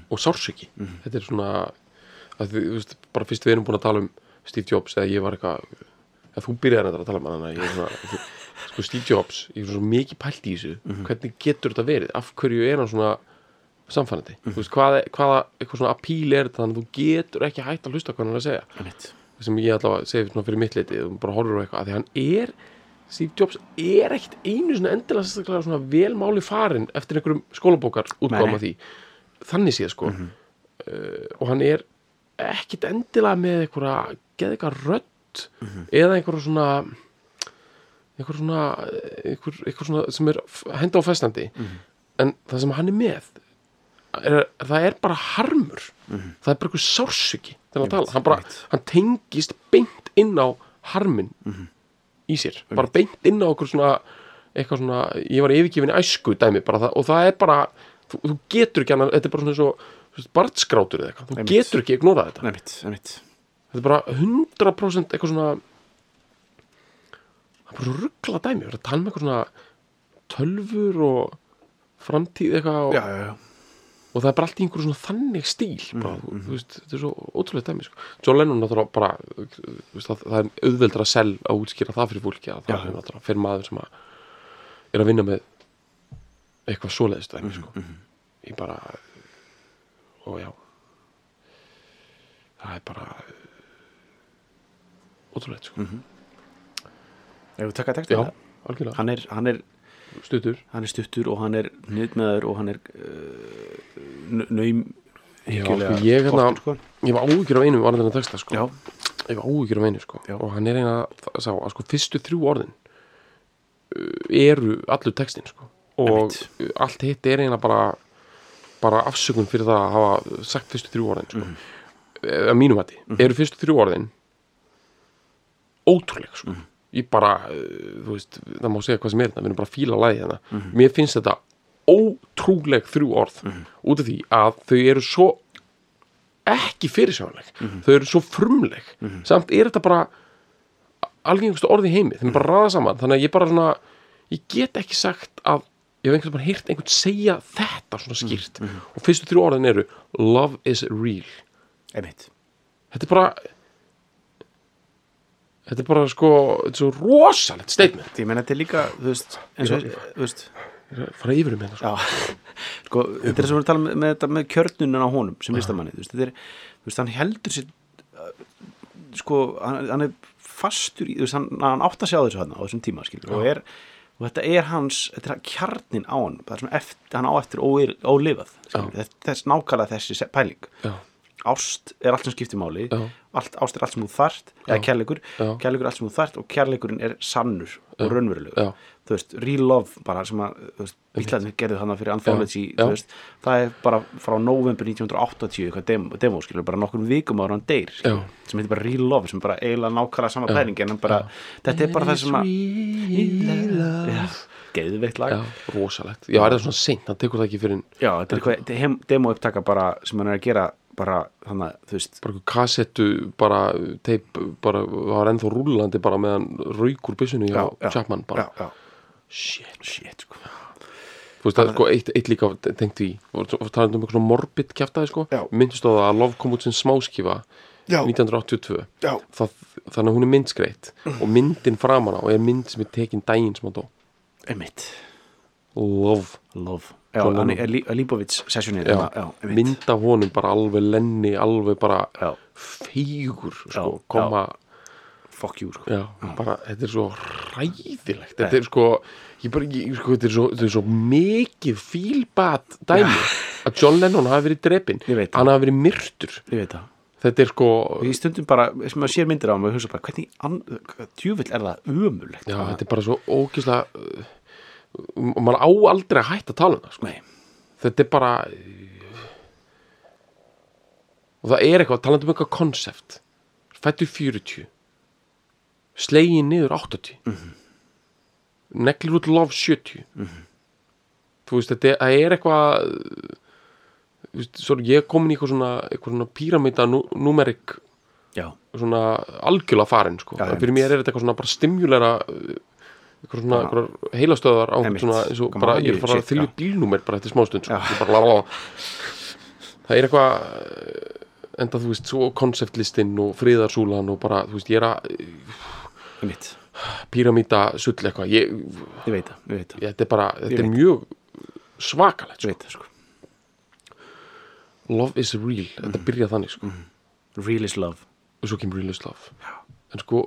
og sársöki þetta er svona að þú veist, bara fyrst við erum búin að tala um Steve Jobs eða ég var eitthvað eða þú byrjaði að tala um hann þannig að ég er svona sko Steve Jobs, ég er svo mikið pælt í þessu. Hvernig getur þetta verið, af hverju er hann svona samfænandi, þú veist, hvaða, hvaða eitthvað svona apíl er þetta þannig að þú getur ekki hægt að hlusta hvað hann er að segja? Einmitt. Sem ég allavega segi svona fyrir mitt leiti og bara horfir á eitthvað, að því hann er Steve Jobs er ekkit einu svona endilega sérstaklega svona vel máli farin eftir einhverjum skólabókar útgáma því. Þannig séð sko. Uh, og hann er ekkit endilega með einhverja geða eitthvað rödd eða einhverja svona einhver svona, einhver, einhver svona sem er henda á festandi. En það sem hann er með er, það er bara harmur. Það er bara einhver sársöki til að tala, hann, bara, hann tengist beint inn á harmin í sér, bara beint inn á okkur svona eitthvað svona, ég var yfirgefin í æsku dæmi bara það, og það er bara þú, þú getur ekki annað, þetta er bara svona svo bartskrátur eða eitthvað, þú getur ekki ignorað þetta. Einmitt, einmitt. Þetta er bara 100% eitthvað svona það er bara svo ruggla dæmi, það er að tala með eitthvað svona tölfur og framtíð eitthvað og, Já, já, já og það er bara allt í einhverju svona þannig stíl bara, Mm, þú, þú veist, þetta er svo ótrúlega dæmi sko. John Lennon náttúrulega bara veist, það, það er auðveldra sel að útskýra það fyrir fólki að það er náttúrulega fyrir maður sem að er að vinna með eitthvað svoleiðist dæmi sko. Mhm, ég bara og já það er bara ótrúlega sko. Ef við taka textin já, algjörlega, hann er, hann er stuttur hann er stuttur og hann er nýðmeður og hann er uh, nöym Já, sko, ég hérna- sko. ég var áhyggjur af einu varðan að texta sko. já, ég var áhyggjur af einu sko. Já. og hann er eina að sá að sko, fyrstu þrjú orðin uh, eru allur textin sko. og Einmitt. uh, allt hitt er eina bara bara afsökun fyrir það að hafa sagt fyrstu þrjú orðin sko. Mhm. að mínum hætti, eru fyrstu þrjú orðin ótrúlega sko. Mhm. Ég bara, uh, þú veist það má segja hvað sem er þetta, við erum bara að fíla lægi hérna. Mhm. mér finnst þetta ótrúleg þrjú orð út af því að þau eru svo ekki fyrirsjónleg Mhm. þau eru svo frumleg. Samt er þetta bara algengustu orði í heimi, þeim er bara Mhm. ræða saman. Þannig að ég bara svona, ég get ekki sagt að ég hef einhvern bara heyrt einhvern segja þetta svona skýrt. Mhm, og fyrstu þrjú orðin eru love is real. Einmitt. Þetta er bara þetta er bara sko þetta er svo rosalegt statement. Ég menn þetta er líka, þú veist eins og, þú veist. Fara yfir um hérna sko. Sko, þetta er sem við tala með, með, þetta með kjörnunin á honum sem listamanni, þú veist, þetta er, þú veist, hann heldur sér, uh, sko, hann, hann er fastur í, þú veist, hann, hann átt að sjá þessu hann á þessum tíma, skilur, og er, og þetta er hans, þetta er kjarnin á hann, það er svona eftir, hann á eftir óir, ólifað, skilur, þess, nákvæmlega þessi pæling. Já. Ást er allt sem skiptir máli, Já. Allt, ást er allt sem þú þart, eða kærleikur, kærleikur allt sem þú þart og kærleikurinn er sannur og raunverulegur. Þú veist, real love bara sem að, bílarnir gerðu þannig fyrir Anthology, veist, það er bara frá november 1980, eitthvað demo, demo skilur, bara nokkur vikum ára hann deyr skilur, sem heitir bara real love, sem bara eiginlega nákvæmlega sama pæling, en bara, þetta er bara það sem að já, geðveikt lag. Já, rosalegt. Já, er það svona seint, hann tekur það ekki fyrir já, þetta er eitthvað demo upptaka bara sem hann er að gera bara þannig að, þú veist, bara kassettu, bara teip, bara var ennþá rúllandi bara meðan rauk úr byssunni já, á Chapman bara, já, já, shit. Shit, sko. Þú veist, það er sko eitt, eitt líka tengt og talandi um eitthvað morbid kjaftaði sko, myndist á það að Love kom út sem smáskifa Já. 1982 Já. það þannig að hún er myndskreitt og myndin framan á er mynd sem er tekin daginn sem hann dó. Love, Love Hann er Líbovits sessjónið Já. já, einmitt. Mynd af honum bara alveg lenni alveg bara Já, feigur sko, koma fuck you sko. bara, þetta er svo ræðilegt þetta er sko, bara, ég, sko þetta, er svo, þetta er svo mikið fílbat dæmi að John Lennon hafi verið það. hann hafi verið myrtur. Þetta er sko ég stundum bara, sem maður sér myndir á bara, hvernig, djúvill er það ömulegt já, þetta er bara svo ógislega og maður á aldrei að hætta að tala um það sko. Þetta er bara og það er eitthvað talandi um eitthvað konsept. Fættur 40 slegin niður 80 mm -hmm. neglir út lof 70 þú veist þetta er, er eitthvað veist, svo er ég komin í eitthvað svona, svona píramida nú, numerik svona algjörlega farin sko. Fyrir mér er þetta eitthvað svona bara stimulera Já. eitthvað heilastöðar á eins og bara ég er magíu fara að þylja já. bílnúmer bara eftir smástund sko. Já. Það er eitthvað eh, enda þú veist svo konceptlistinn og friðarsúlan og bara þú veist ég er að píramíta sull eitthvað ég, Ég veit það, þetta er bara þetta er mjög svakalegt sko. sko. love is real, þetta Mhm. byrja þannig sko. Real is love og svo kemur real is love en sko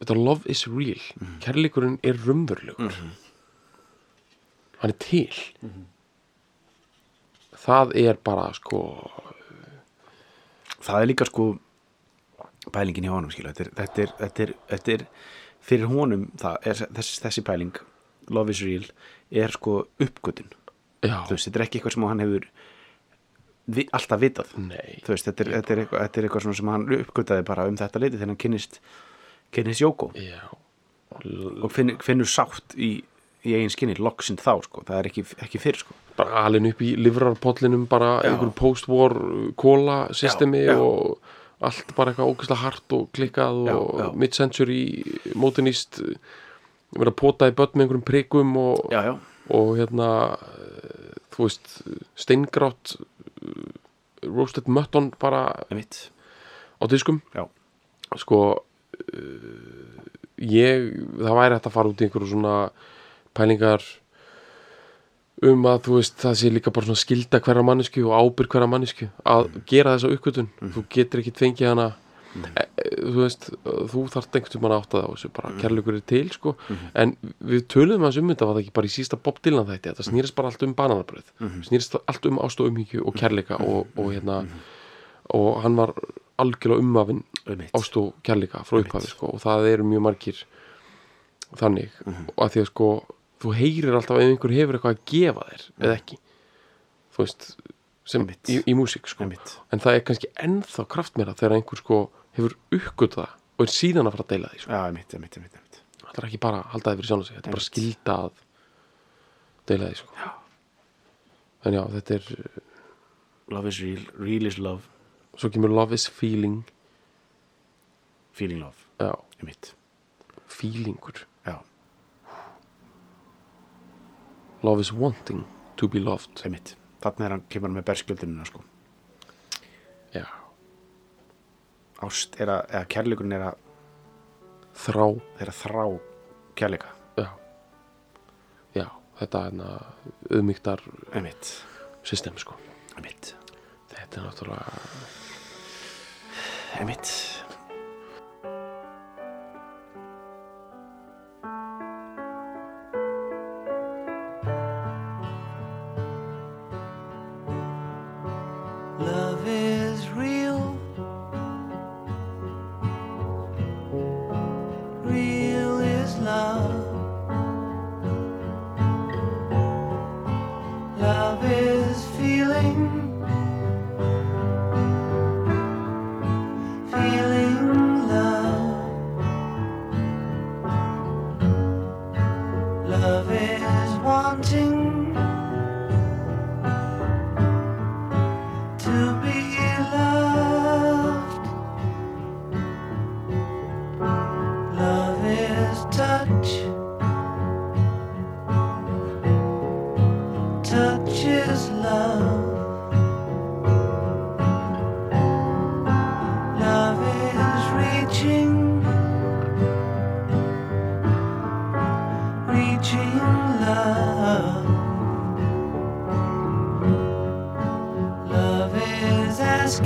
þetta love is real. Kærleikurinn er raunverulegur. Hann er til. Það er bara sko Það er líka sko pælingin hjá honum skilu þetta er, þetta er, þetta er, þetta er fyrir honum það er þessi, þessi pæling love is real er sko uppgötun veist, þetta er ekki eitthvað sem hann hefur vi, alltaf vitað. Veist, þetta er, þetta, er eitthvað, þetta er eitthvað sem hann uppgötaði bara um þetta leiti þegar hann kynnist kynnist Jóko og finn, finnur sátt í, í eigin skinni, loksinn þá sko. Það er ekki, ekki fyrir sko. Bara alin upp í livrarpollinum bara Já. einhver post-war kóla systemi Já, já. og allt bara eitthvað ógæslega hart og klikkað og mid-century modernist verið að pota í börn með einhverjum prikum og, já, já, og hérna eh, þú veist steingrátt roasted mutton bara á diskum. Já, sko uh, ég, það væri hægt að fara út í einhverju svona pælingar um að þú veist það sé líka bara svona skilda hverja mannesku og ábyrg hverja mannesku að gera þessa uppgötun. Þú getur ekkit fengið hana. E, e, þú veist, þú þarft einhvern tímann að átta það á þessu bara kærleikur er til sko. En við töluðum að um þetta var það ekki bara í sísta Bob Dylan þætti þetta snýrist bara allt um bananabröð snýrist allt um ást og umhyggju og kærleika og, og hérna og hann var algjörlega umafinn ást og kærleika frá upphafi sko, og það eru mjög margir þannig og að því að sko þú heyrir alltaf ef einhver hefur eitthvað að gefa þér eða ekki þú veist sem í, í músík sko. en það er kannski ennþá kraftmeira þegar einhver sko hefur uppgötað það og er síðan að fara að deila því sko. já, einmitt, einmitt, einmitt, einmitt. það er ekki bara að halda því fyrir sjálf sig þetta er bara Einmitt. skilda að deila því sko. en já, þetta er love is real, real is love svo kemur love is feeling. Feeling love, já, feelingur. Já, love is wanting to be loved. Þarna er hann, kemur með berskjöldunina sko. Já, ást er að, eða kærleikurinn er að þrá. er að þrá kærleika. Já, já þetta er auðmygtar einmitt, system sko. Einmitt, þetta er náttúrulega einmitt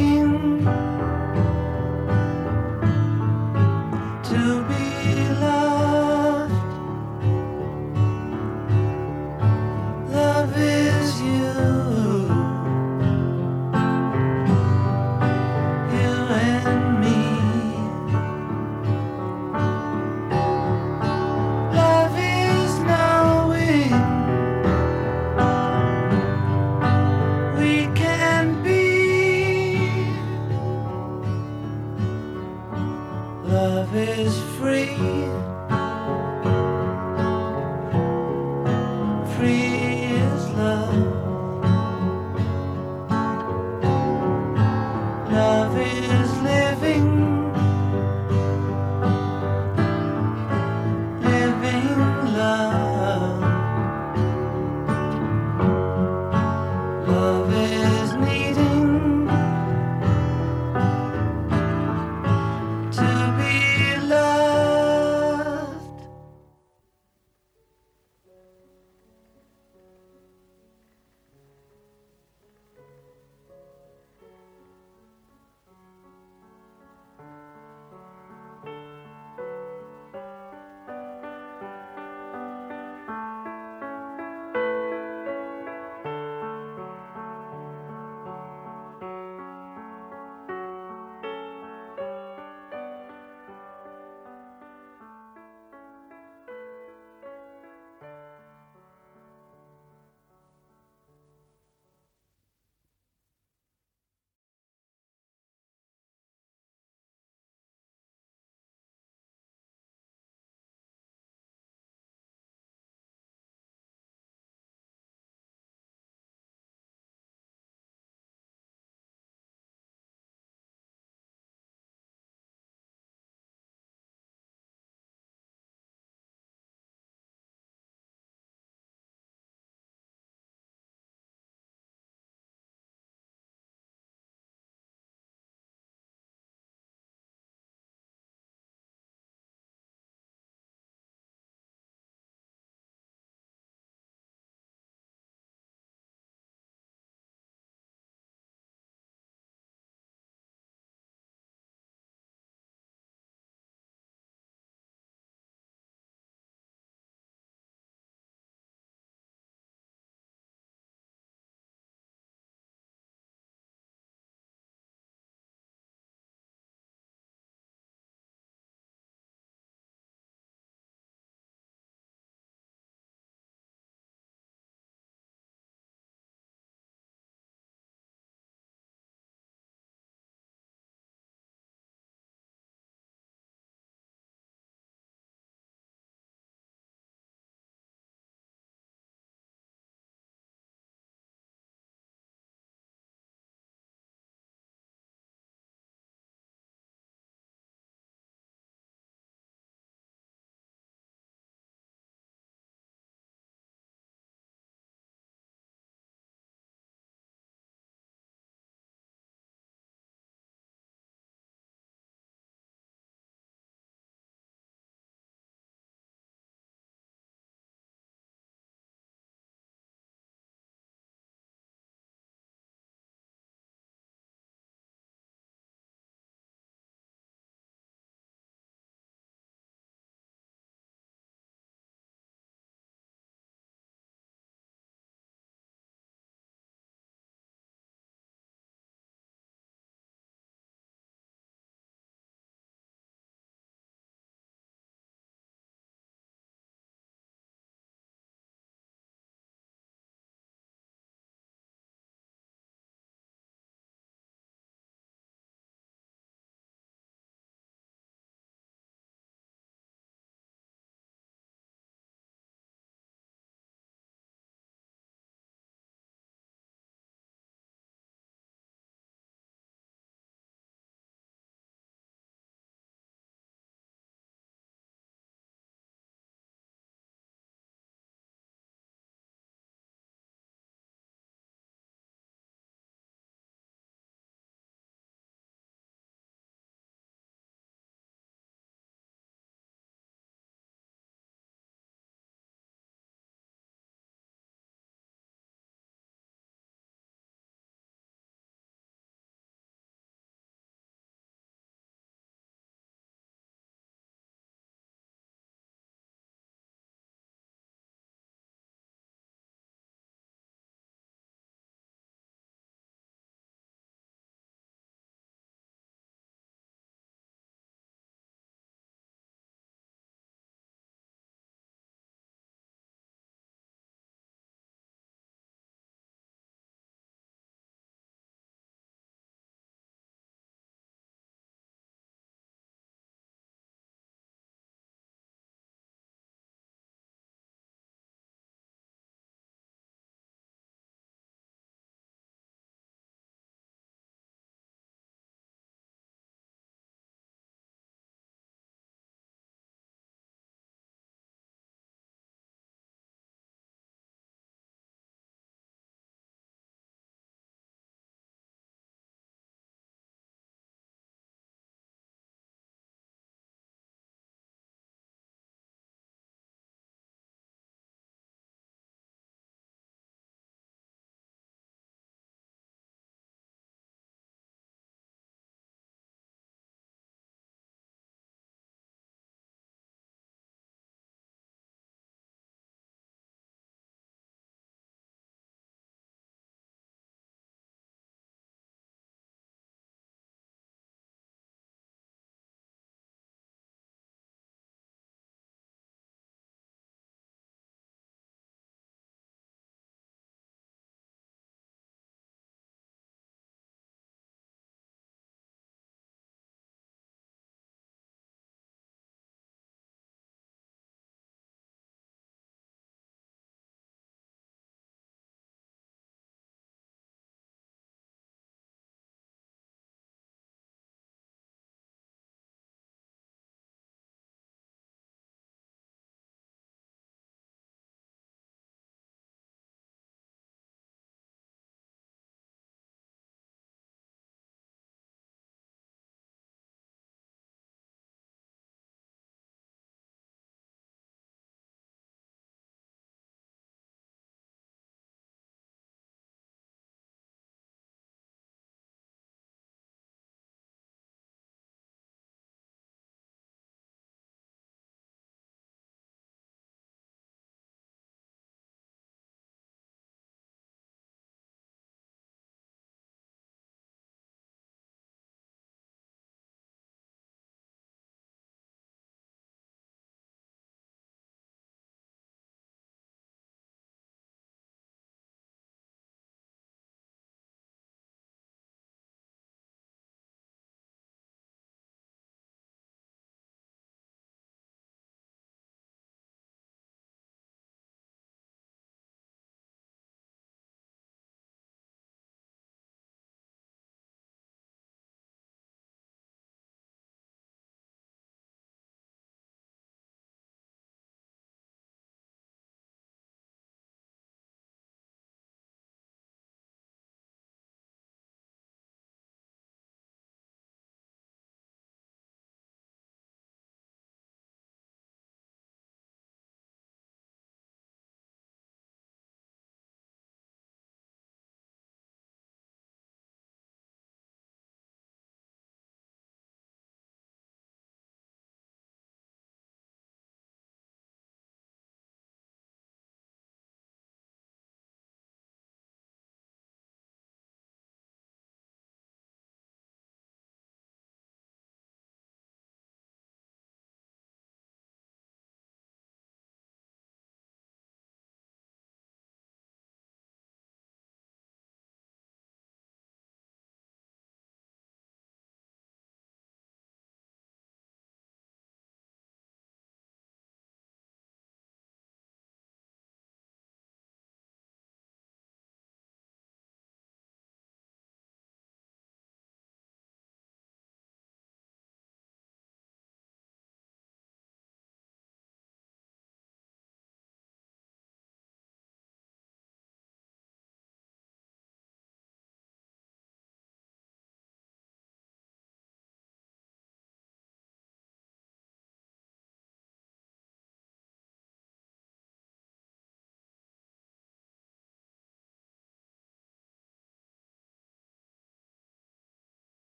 again.